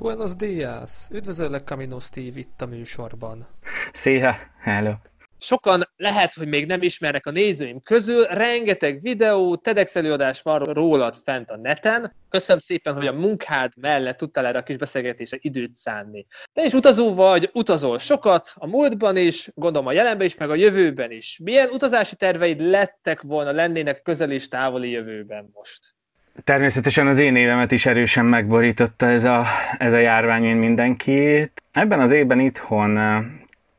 Buenos días! Üdvözöllek Camino Steve itt a műsorban. Szia! Hello! Sokan lehet, hogy még nem ismernek a nézőim közül, rengeteg videó, TEDx előadás van rólad fent a neten. Köszönöm szépen, hogy a munkád mellett tudtál erre a kis beszélgetésre időt szánni. Te is utazó vagy, utazol sokat, a múltban is, gondolom a jelenben is, meg a jövőben is. Milyen utazási terveid lettek volna, lennének közel és távoli jövőben most? Természetesen az én évemet is erősen megborította ez a, ez a járvány, mint mindenkit. Ebben az évben itthon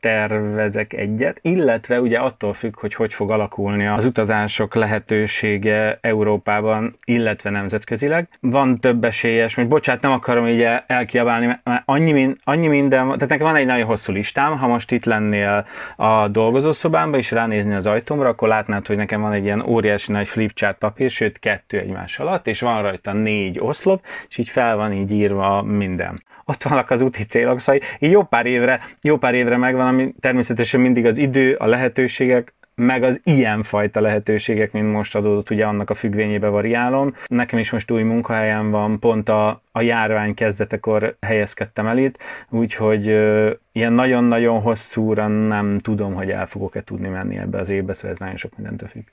tervezek egyet, illetve ugye attól függ, hogy hogy fog alakulni az utazások lehetősége Európában, illetve nemzetközileg. Van több esélyes, most bocsát, nem akarom így elkiabálni, mert annyi, annyi minden, tehát nekem van egy nagyon hosszú listám, ha most itt lennél a dolgozószobámba és ránézni az ajtómra, akkor látnád, hogy nekem van egy ilyen óriási nagy flipchart papír, sőt kettő egymás alatt, és van rajta négy oszlop, és így fel van így írva minden ott vannak az úti célok, szóval jó pár évre, jó pár évre megvan, ami természetesen mindig az idő, a lehetőségek, meg az ilyenfajta lehetőségek, mint most adódott, ugye annak a függvényébe variálom. Nekem is most új munkahelyem van, pont a, a járvány kezdetekor helyezkedtem el itt, úgyhogy ö, ilyen nagyon-nagyon hosszúra nem tudom, hogy el fogok-e tudni menni ebbe az évbe, szóval ez nagyon sok mindentől függ.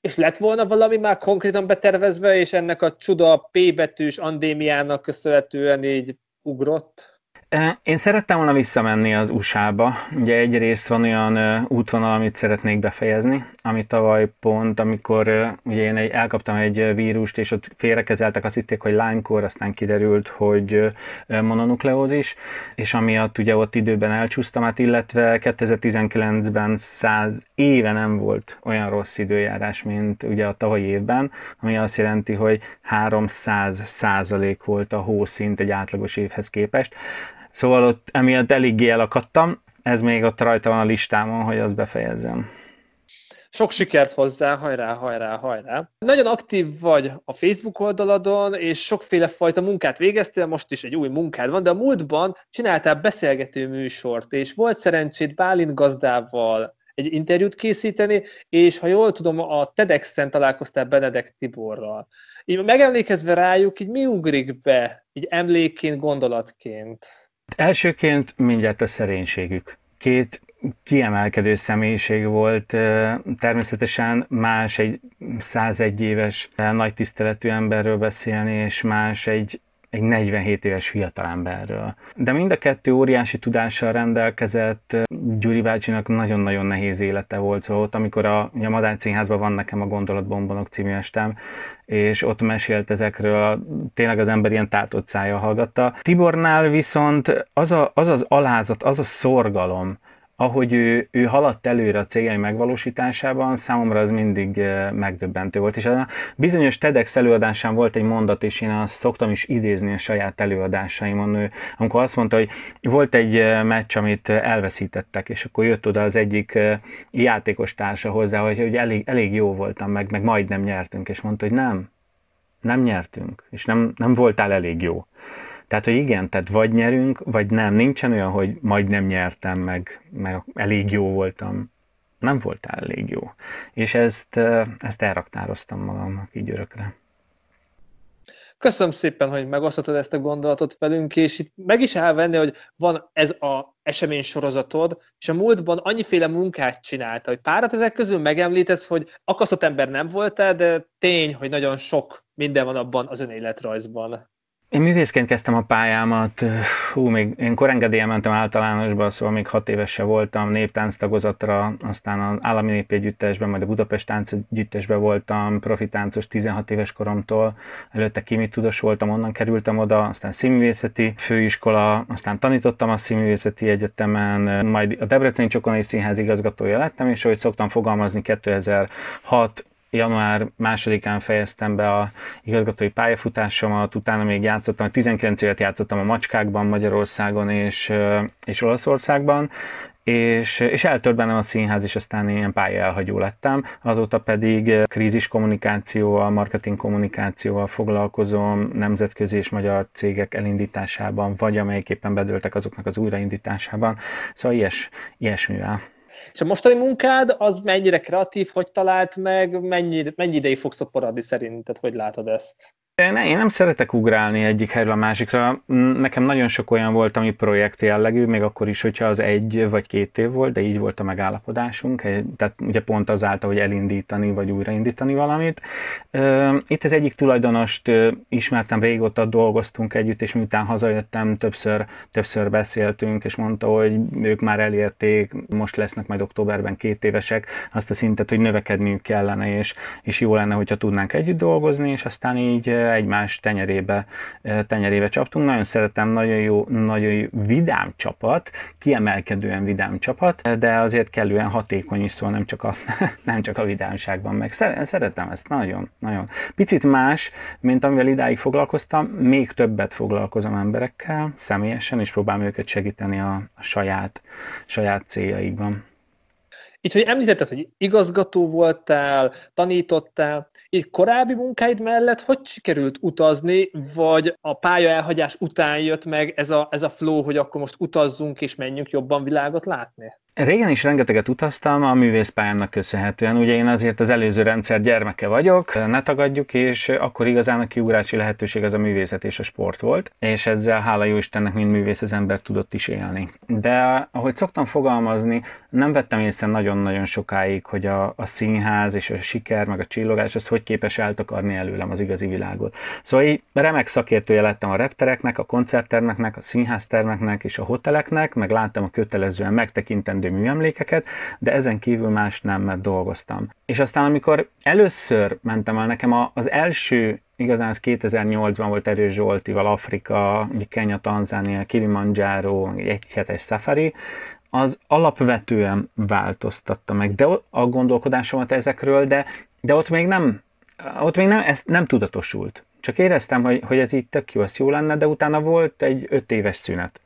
És lett volna valami már konkrétan betervezve, és ennek a csuda P betűs andémiának köszönhetően így ugrott? Én szerettem volna visszamenni az USA-ba. Ugye egyrészt van olyan útvonal, amit szeretnék befejezni, ami tavaly pont, amikor ugye én elkaptam egy vírust, és ott félrekezeltek, azt hitték, hogy lánykor, aztán kiderült, hogy mononukleózis, és amiatt ugye ott időben elcsúsztam, hát illetve 2019-ben 100 éve nem volt olyan rossz időjárás, mint ugye a tavalyi évben, ami azt jelenti, hogy 300 százalék volt a hószint egy átlagos évhez képest. Szóval ott emiatt eléggé elakadtam, ez még ott rajta van a listámon, hogy azt befejezzem. Sok sikert hozzá, hajrá, hajrá, hajrá. Nagyon aktív vagy a Facebook oldaladon, és sokféle fajta munkát végeztél, most is egy új munkád van, de a múltban csináltál beszélgető műsort, és volt szerencsét Bálint gazdával egy interjút készíteni, és ha jól tudom, a TEDx-en találkoztál Benedek Tiborral. Így megemlékezve rájuk, így mi ugrik be, így emlékként, gondolatként? Elsőként mindjárt a szerénységük. Két kiemelkedő személyiség volt, természetesen más egy 101 éves nagy tiszteletű emberről beszélni, és más egy egy 47 éves fiatalemberről. De mind a kettő óriási tudással rendelkezett, Gyuri bácsinak nagyon-nagyon nehéz élete volt, szóval ott, amikor a, a Madár Színházban van nekem a Gondolatbombonok című estem, és ott mesélt ezekről, tényleg az ember ilyen tátott szája hallgatta. Tibornál viszont az, a, az az alázat, az a szorgalom, ahogy ő, ő haladt előre a céljai megvalósításában, számomra az mindig eh, megdöbbentő volt. És a bizonyos TEDx előadásán volt egy mondat, és én azt szoktam is idézni a saját előadásaimon, ő, amikor azt mondta, hogy volt egy eh, meccs, amit elveszítettek, és akkor jött oda az egyik eh, játékos társa hozzá, hogy, hogy elég, elég jó voltam, meg, meg majdnem nyertünk, és mondta, hogy nem, nem nyertünk, és nem, nem voltál elég jó. Tehát, hogy igen, tehát vagy nyerünk, vagy nem. Nincsen olyan, hogy majd nem nyertem, meg, meg elég jó voltam. Nem voltál elég jó. És ezt, ezt elraktároztam magamnak így örökre. Köszönöm szépen, hogy megosztottad ezt a gondolatot velünk, és itt meg is elvenni, hogy van ez a esemény sorozatod, és a múltban annyiféle munkát csinálta, hogy párat ezek közül megemlítesz, hogy akasztott ember nem voltál, de tény, hogy nagyon sok minden van abban az önéletrajzban. Én művészként kezdtem a pályámat, hú, még én korengedélyen mentem általánosba, szóval még hat éves se voltam, néptánc tagozatra, aztán az állami népegyüttesben, majd a Budapest tánc együttesben voltam, profitáncos 16 éves koromtól, előtte tudós voltam, onnan kerültem oda, aztán színművészeti főiskola, aztán tanítottam a színművészeti egyetemen, majd a Debreceni Csokonai Színház igazgatója lettem, és ahogy szoktam fogalmazni, 2006 január másodikán fejeztem be a igazgatói pályafutásomat, utána még játszottam, 19 évet játszottam a Macskákban Magyarországon és, és Olaszországban, és, és eltört bennem a színház, és aztán ilyen elhagyó lettem. Azóta pedig krízis kommunikációval, marketing kommunikációval foglalkozom, nemzetközi és magyar cégek elindításában, vagy amelyiképpen bedöltek azoknak az újraindításában. Szóval ilyes, ilyesmivel. És a mostani munkád az mennyire kreatív, hogy talált meg, mennyi, mennyi ideig fogsz ott maradni szerinted, hogy látod ezt? Én, én nem szeretek ugrálni egyik helyről a másikra. Nekem nagyon sok olyan volt, ami projekt jellegű, még akkor is, hogyha az egy vagy két év volt, de így volt a megállapodásunk. Tehát ugye pont azáltal, hogy elindítani vagy újraindítani valamit. Itt az egyik tulajdonost ismertem régóta, dolgoztunk együtt, és miután hazajöttem, többször, többször beszéltünk, és mondta, hogy ők már elérték, most lesznek majd októberben két évesek, azt a szintet, hogy növekedniük kellene, és, és jó lenne, hogyha tudnánk együtt dolgozni, és aztán így egymás tenyerébe, tenyerébe csaptunk. Nagyon szeretem, nagyon jó, nagyon jó vidám csapat, kiemelkedően vidám csapat, de azért kellően hatékony is, szóval nem csak a, nem csak a vidámságban meg. Szeretem ezt nagyon, nagyon. Picit más, mint amivel idáig foglalkoztam, még többet foglalkozom emberekkel személyesen, és próbálom őket segíteni a, a saját, saját céljaikban. Így, hogy említetted, hogy igazgató voltál, tanítottál, így korábbi munkáid mellett hogy sikerült utazni, vagy a pálya elhagyás után jött meg ez a, ez a flow, hogy akkor most utazzunk és menjünk jobban világot látni? Régen is rengeteget utaztam a művészpályámnak köszönhetően. Ugye én azért az előző rendszer gyermeke vagyok, ne tagadjuk, és akkor igazán a kiugrási lehetőség az a művészet és a sport volt, és ezzel hála jó Istennek, mint művész az ember tudott is élni. De ahogy szoktam fogalmazni, nem vettem észre nagyon-nagyon sokáig, hogy a, a színház és a siker, meg a csillogás, az hogy képes eltakarni előlem az igazi világot. Szóval így remek szakértője lettem a reptereknek, a koncerttermeknek, a színháztermeknek és a hoteleknek, meg láttam a kötelezően megtekintendő műemlékeket, de ezen kívül más nem, mert dolgoztam. És aztán amikor először mentem el, nekem az első igazán ez 2008-ban volt Erős Zsoltival, Afrika, Kenya, Tanzánia, Kilimanjaro, egy hetes safari, az alapvetően változtatta meg de a gondolkodásomat ezekről, de, de ott még nem, ott még nem, ez nem tudatosult. Csak éreztem, hogy, hogy ez így tök jó, ez jó lenne, de utána volt egy öt éves szünet.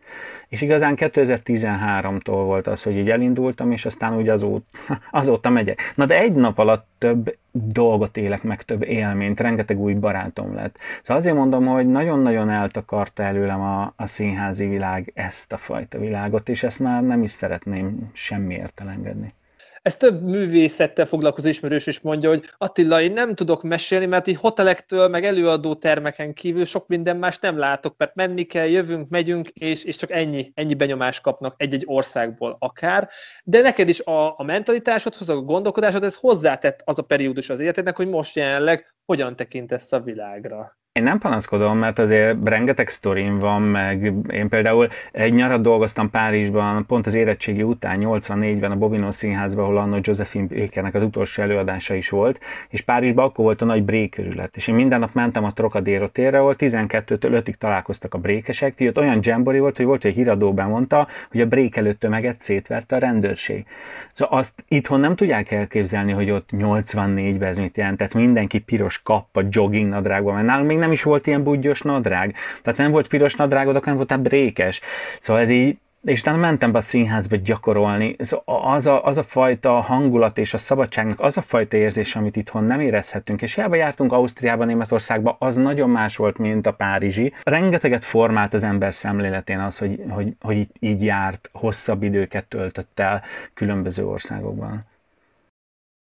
És igazán 2013-tól volt az, hogy így elindultam, és aztán úgy azóta, azóta megyek. Na de egy nap alatt több dolgot élek meg, több élményt, rengeteg új barátom lett. Szóval azért mondom, hogy nagyon-nagyon eltakarta előlem a, a színházi világ ezt a fajta világot, és ezt már nem is szeretném semmiért elengedni. Ez több művészettel foglalkozó ismerős is mondja, hogy Attila, én nem tudok mesélni, mert így hotelektől, meg előadó termeken kívül sok minden más nem látok, mert menni kell, jövünk, megyünk, és, és csak ennyi, ennyi benyomást kapnak egy-egy országból akár. De neked is a, a mentalitásodhoz, a gondolkodásod, ez hozzátett az a periódus az életednek, hogy most jelenleg hogyan tekintesz a világra. Én nem panaszkodom, mert azért rengeteg sztorim van, meg én például egy nyarat dolgoztam Párizsban, pont az érettségi után, 84-ben a Bobino Színházban, ahol anno Josephine Bakernek az utolsó előadása is volt, és Párizsban akkor volt a nagy brékörület, és én minden nap mentem a Trocadero térre, ahol 12-től 5-ig találkoztak a brékesek, ott olyan jambori volt, hogy volt, hogy híradó bemondta, hogy a brék előtt tömeget szétverte a rendőrség. Szóval azt itthon nem tudják elképzelni, hogy ott 84-ben ez mit jelent, tehát mindenki piros kappa, jogging nadrágban, mert nálunk még nem is volt ilyen budgyos nadrág. Tehát nem volt piros nadrágod, akkor nem voltál brékes. Szóval ez így és utána mentem be a színházba gyakorolni. Az a, az a fajta hangulat és a szabadságnak az a fajta érzés, amit itthon nem érezhetünk. És hiába jártunk Ausztriába, Németországba, az nagyon más volt, mint a párizsi. Rengeteget formált az ember szemléletén az, hogy, hogy, hogy így járt, hosszabb időket töltött el különböző országokban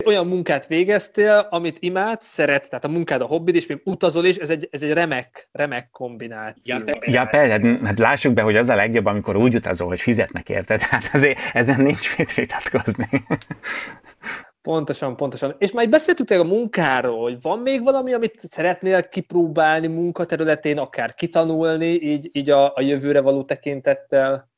olyan munkát végeztél, amit imádsz, szeretsz, tehát a munkád a hobbid, és még utazol is, ez egy, ez egy remek, remek kombináció. Ja, ja persze, hát, hát lássuk be, hogy az a legjobb, amikor úgy utazol, hogy fizetnek érte, tehát azért ezen nincs mit vitatkozni. Pontosan, pontosan. És már beszéltük a munkáról, hogy van még valami, amit szeretnél kipróbálni munkaterületén, akár kitanulni, így, így a, a jövőre való tekintettel?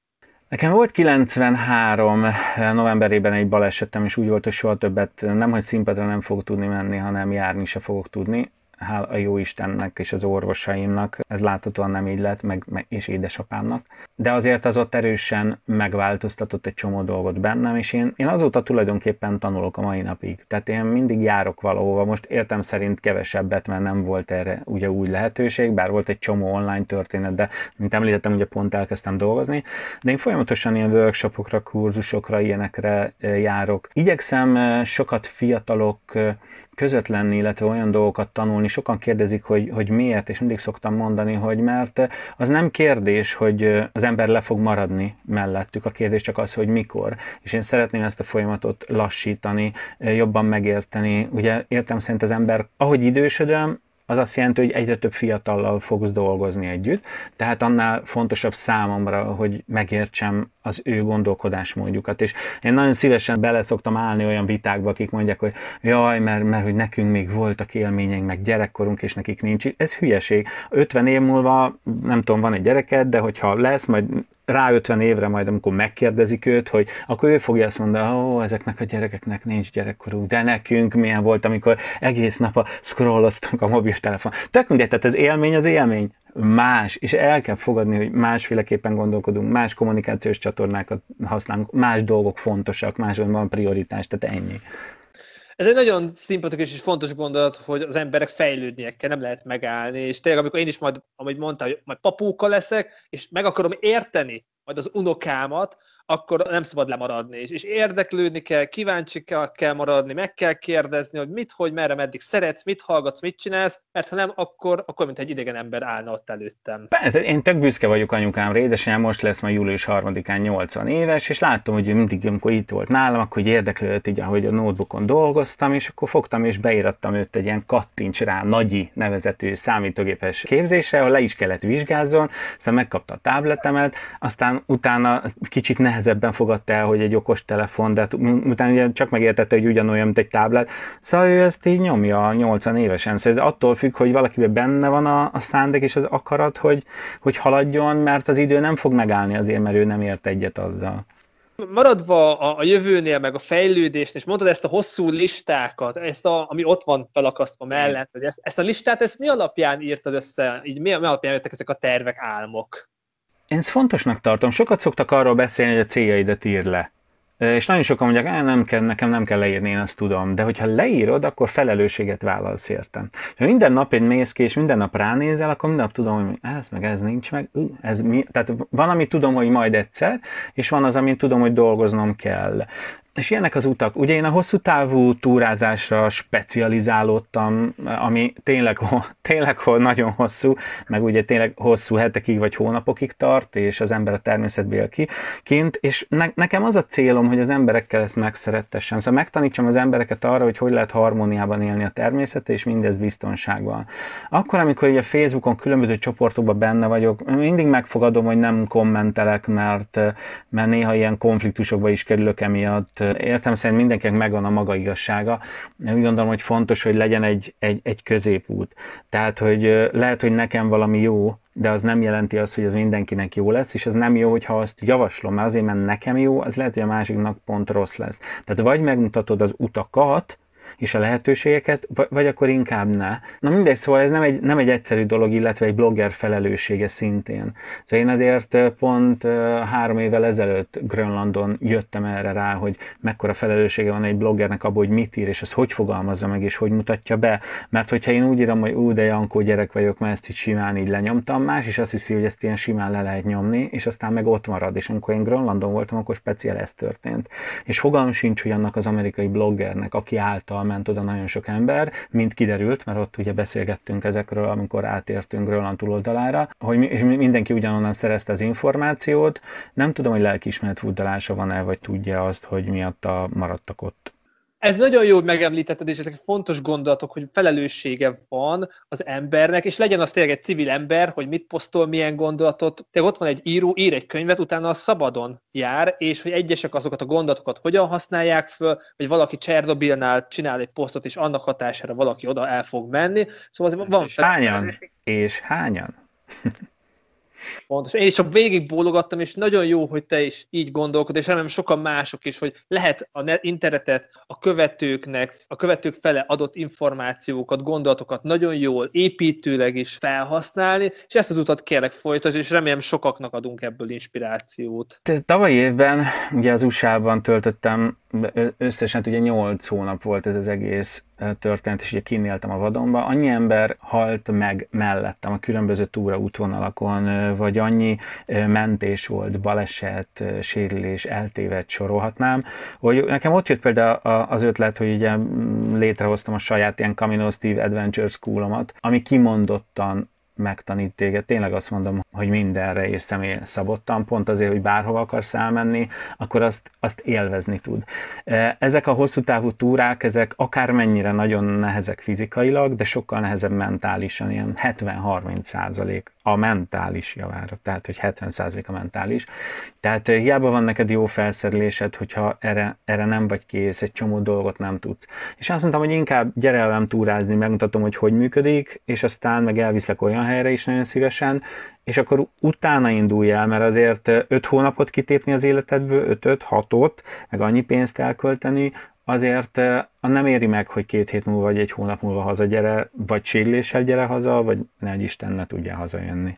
Nekem volt 93 novemberében egy balesetem, és úgy volt, hogy soha többet nem, hogy színpadra nem fogok tudni menni, hanem járni se fogok tudni hál a jó Istennek és az orvosaimnak, ez láthatóan nem így lett, meg, meg és édesapámnak. De azért az ott erősen megváltoztatott egy csomó dolgot bennem, és én, én azóta tulajdonképpen tanulok a mai napig. Tehát én mindig járok valahova, most értem szerint kevesebbet, mert nem volt erre ugye úgy lehetőség, bár volt egy csomó online történet, de mint említettem, ugye pont elkezdtem dolgozni, de én folyamatosan ilyen workshopokra, kurzusokra, ilyenekre eh, járok. Igyekszem eh, sokat fiatalok eh, között lenni, illetve olyan dolgokat tanulni. Sokan kérdezik, hogy, hogy miért, és mindig szoktam mondani, hogy mert az nem kérdés, hogy az ember le fog maradni mellettük, a kérdés csak az, hogy mikor. És én szeretném ezt a folyamatot lassítani, jobban megérteni. Ugye értem szerint az ember, ahogy idősödöm, az azt jelenti, hogy egyre több fiatallal fogsz dolgozni együtt, tehát annál fontosabb számomra, hogy megértsem az ő gondolkodásmódjukat. És én nagyon szívesen bele szoktam állni olyan vitákba, akik mondják, hogy jaj, mert, mert hogy nekünk még voltak élményeink, meg gyerekkorunk, és nekik nincs. Ez hülyeség. 50 év múlva, nem tudom, van egy gyereked, de hogyha lesz, majd rá 50 évre majd, amikor megkérdezik őt, hogy akkor ő fogja azt mondani, ó, ezeknek a gyerekeknek nincs gyerekkoruk, de nekünk milyen volt, amikor egész nap a scrolloztunk a mobiltelefon. Tök mindegy, tehát az élmény az élmény más, és el kell fogadni, hogy másféleképpen gondolkodunk, más kommunikációs csatornákat használunk, más dolgok fontosak, máson van prioritás, tehát ennyi. Ez egy nagyon szimpatikus és fontos gondolat, hogy az emberek fejlődniek kell, nem lehet megállni, és tényleg amikor én is majd, amit mondta, hogy majd papúka leszek, és meg akarom érteni majd az unokámat, akkor nem szabad lemaradni. És, érdeklődni kell, kíváncsi kell, kell maradni, meg kell kérdezni, hogy mit, hogy, merre, meddig szeretsz, mit hallgatsz, mit csinálsz, mert ha nem, akkor, akkor mint egy idegen ember állna ott előttem. Persze, én tök büszke vagyok anyukám édesanyám most lesz ma július 3-án 80 éves, és láttam, hogy mindig, amikor itt volt nálam, akkor hogy érdeklődött így, ahogy a notebookon dolgoztam, és akkor fogtam és beírattam őt egy ilyen kattincs rá nagyi nevezetű számítógépes képzésre, ahol le is kellett vizsgázzon, aztán megkapta a tabletemet, aztán utána kicsit nehezebben fogadta el, hogy egy okos telefon, de utána ugye csak megértette, hogy ugyanolyan, mint egy táblát. Szóval ő ezt így nyomja 80 évesen. Szóval ez attól függ, hogy valakiben benne van a, a szándék és az akarat, hogy, hogy haladjon, mert az idő nem fog megállni azért, mert ő nem ért egyet azzal. Maradva a, a jövőnél, meg a fejlődésnél, és mondtad ezt a hosszú listákat, ezt a, ami ott van felakasztva mellett, hogy ezt, ezt a listát, ezt mi alapján írtad össze, így mi, mi alapján jöttek ezek a tervek, álmok? Én ezt fontosnak tartom. Sokat szoktak arról beszélni, hogy a céljaidat ír le. És nagyon sokan mondják, nem kell, nekem nem kell leírni, én azt tudom. De hogyha leírod, akkor felelősséget vállalsz értem. Ha minden nap én mész ki, és minden nap ránézel, akkor minden nap tudom, hogy ez meg ez nincs meg. Ez mi? Tehát van, amit tudom, hogy majd egyszer, és van az, amit tudom, hogy dolgoznom kell és ilyenek az utak. Ugye én a hosszú távú túrázásra specializálódtam, ami tényleg, tényleg nagyon hosszú, meg ugye tényleg hosszú hetekig vagy hónapokig tart, és az ember a természetből ki, kint, és ne, nekem az a célom, hogy az emberekkel ezt megszerettessem. Szóval megtanítsam az embereket arra, hogy hogy lehet harmóniában élni a természet, és mindez biztonságban. Akkor, amikor ugye Facebookon különböző csoportokban benne vagyok, mindig megfogadom, hogy nem kommentelek, mert, mert néha ilyen konfliktusokba is kerülök emiatt, értem szerint mindenkinek megvan a maga igazsága. Én úgy gondolom, hogy fontos, hogy legyen egy, egy, egy középút. Tehát, hogy lehet, hogy nekem valami jó, de az nem jelenti azt, hogy az mindenkinek jó lesz, és az nem jó, hogyha azt javaslom, mert azért, mert nekem jó, az lehet, hogy a másiknak pont rossz lesz. Tehát vagy megmutatod az utakat, és a lehetőségeket, vagy akkor inkább ne. Na mindegy, szóval ez nem egy, nem egy egyszerű dolog, illetve egy blogger felelőssége szintén. Szóval én azért pont három évvel ezelőtt Grönlandon jöttem erre rá, hogy mekkora felelőssége van egy bloggernek abból, hogy mit ír, és ezt hogy fogalmazza meg, és hogy mutatja be. Mert hogyha én úgy írom, hogy ú, de Jankó gyerek vagyok, mert ezt így simán így lenyomtam, más is azt hiszi, hogy ezt ilyen simán le lehet nyomni, és aztán meg ott marad. És amikor én Grönlandon voltam, akkor speciál ez történt. És fogalmam sincs, hogy annak az amerikai bloggernek, aki által ment oda nagyon sok ember, mint kiderült, mert ott ugye beszélgettünk ezekről, amikor átértünk Grönland túloldalára, hogy és mindenki ugyanonnan szerezte az információt. Nem tudom, hogy lelkiismeret furdalása van-e, vagy tudja azt, hogy miatta maradtak ott. Ez nagyon jó, hogy megemlítetted, és ezek fontos gondolatok, hogy felelőssége van az embernek, és legyen az tényleg egy civil ember, hogy mit posztol, milyen gondolatot. Tényleg ott van egy író, ír egy könyvet, utána a szabadon jár, és hogy egyesek azokat a gondolatokat hogyan használják föl, vagy valaki Csernobilnál csinál egy posztot, és annak hatására valaki oda el fog menni. Szóval van és hányan? És hányan? Fontos. Én is csak végig bólogattam, és nagyon jó, hogy te is így gondolkod, és remélem sokan mások is, hogy lehet a internetet a követőknek, a követők fele adott információkat, gondolatokat nagyon jól, építőleg is felhasználni, és ezt az utat kérlek folytasd, és remélem sokaknak adunk ebből inspirációt. Tavaly évben ugye az USA-ban töltöttem összesen ugye 8 hónap volt ez az egész történet, és ugye kinéltem a vadonba. Annyi ember halt meg mellettem a különböző túra útvonalakon, vagy annyi mentés volt, baleset, sérülés, eltévedt sorolhatnám, hogy nekem ott jött például az ötlet, hogy ugye létrehoztam a saját ilyen Camino Steve Adventure Schoolomat, ami kimondottan megtanít téged. Tényleg azt mondom, hogy mindenre és személy szabottan, pont azért, hogy bárhova akarsz elmenni, akkor azt, azt élvezni tud. E, ezek a hosszú távú túrák, ezek akármennyire nagyon nehezek fizikailag, de sokkal nehezebb mentálisan, ilyen 70-30 százalék a mentális javára, tehát hogy 70 százalék a mentális. Tehát e, hiába van neked jó felszerelésed, hogyha erre, erre nem vagy kész, egy csomó dolgot nem tudsz. És azt mondtam, hogy inkább gyere velem túrázni, megmutatom, hogy hogy működik, és aztán meg elviszek olyan helyre is nagyon szívesen, és akkor utána indulj el, mert azért öt hónapot kitépni az életedből, ötöt, hatot, meg annyi pénzt elkölteni, azért nem éri meg, hogy két hét múlva vagy egy hónap múlva hazagyere, vagy sérüléssel gyere haza, vagy ne Isten ne tudja hazajönni.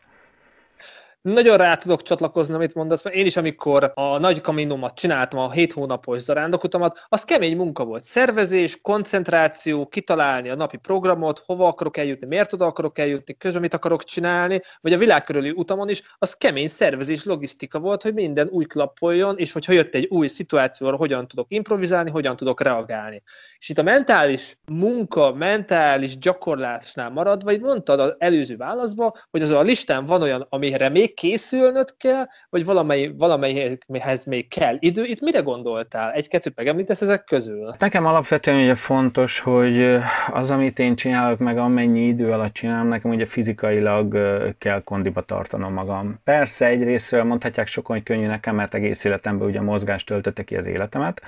Nagyon rá tudok csatlakozni, amit mondasz, mert én is, amikor a nagy kaminomat csináltam, a 7 hónapos zarándokutamat, az kemény munka volt. Szervezés, koncentráció, kitalálni a napi programot, hova akarok eljutni, miért oda akarok eljutni, közben mit akarok csinálni, vagy a világ körüli utamon is, az kemény szervezés, logisztika volt, hogy minden új klappoljon, és hogyha jött egy új szituációra, hogyan tudok improvizálni, hogyan tudok reagálni. És itt a mentális munka, mentális gyakorlásnál maradva, itt mondtad az előző válaszba, hogy az a listán van olyan, amire még készülnöd kell, vagy valamely, valamelyhez még kell idő. Itt mire gondoltál? Egy-kettőt megemlítesz ezek közül? Nekem alapvetően ugye fontos, hogy az, amit én csinálok, meg amennyi idő alatt csinálom, nekem ugye fizikailag kell kondiba tartanom magam. Persze egyrésztről mondhatják sokan, hogy könnyű nekem, mert egész életemben ugye a mozgást töltötte ki az életemet.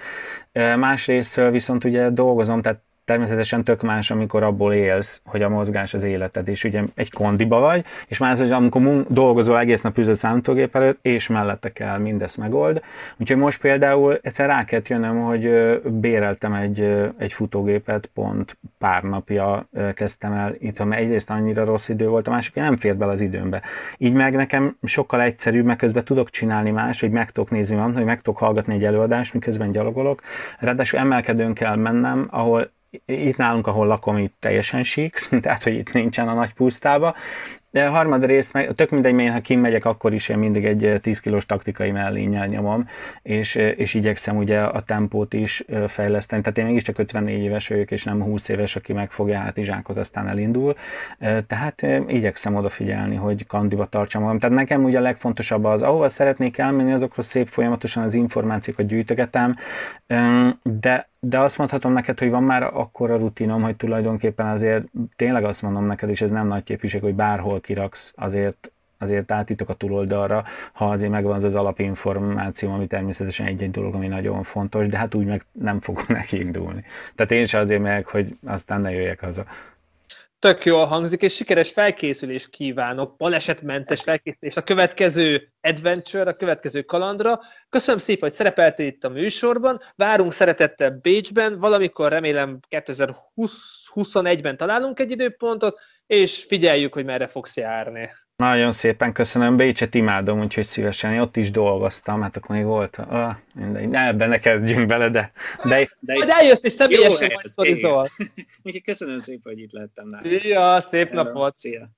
Másrésztről viszont ugye dolgozom, tehát természetesen tök más, amikor abból élsz, hogy a mozgás az életed, és ugye egy kondiba vagy, és más az, amikor mun- dolgozol egész nap a számítógép előtt, és mellette kell mindezt megold. Úgyhogy most például egyszer rá kellett jönnöm, hogy béreltem egy, egy futógépet, pont pár napja kezdtem el itt, mert egyrészt annyira rossz idő volt, a másik nem fér bele az időmbe. Így meg nekem sokkal egyszerűbb, mert közben tudok csinálni más, hogy meg tudok nézni hogy meg tudok hallgatni egy előadást, miközben gyalogolok. Ráadásul emelkedőn kell mennem, ahol itt nálunk, ahol lakom, itt teljesen sík, tehát hogy itt nincsen a nagy pusztába, de a harmadrészt, meg, tök mindegy, mert ha kimegyek, akkor is én mindig egy 10 kilós taktikai mellénnyel nyomom, és, és igyekszem ugye a tempót is fejleszteni. Tehát én mégiscsak 54 éves vagyok, és nem 20 éves, aki megfogja hátizsákot, aztán elindul. Tehát igyekszem odafigyelni, hogy kandiba tartsam magam. Tehát nekem ugye a legfontosabb az, ahova szeretnék elmenni, azokról szép folyamatosan az információkat gyűjtögetem, de de azt mondhatom neked, hogy van már akkora rutinom, hogy tulajdonképpen azért tényleg azt mondom neked, és ez nem nagy képviség, hogy bárhol kiraksz, azért azért átítok a túloldalra, ha azért megvan az alapinformáció, ami természetesen egy-egy dolog, ami nagyon fontos, de hát úgy meg nem fogok neki indulni. Tehát én sem azért meg, hogy aztán ne jöjjek haza. Tök jól hangzik, és sikeres felkészülést kívánok, balesetmentes felkészülést a következő adventure, a következő kalandra. Köszönöm szépen, hogy szerepeltél itt a műsorban. Várunk szeretettel Bécsben, valamikor remélem 2021-ben találunk egy időpontot, és figyeljük, hogy merre fogsz járni. Nagyon szépen köszönöm, Bécset imádom, úgyhogy szívesen, én ott is dolgoztam, hát akkor még volt, ah, mindegy, ne, ebben ne kezdjünk bele, de... de, de majd eljössz és személyesen majd köszönöm szépen, hogy itt lettem. Szia, szép napot! Szia!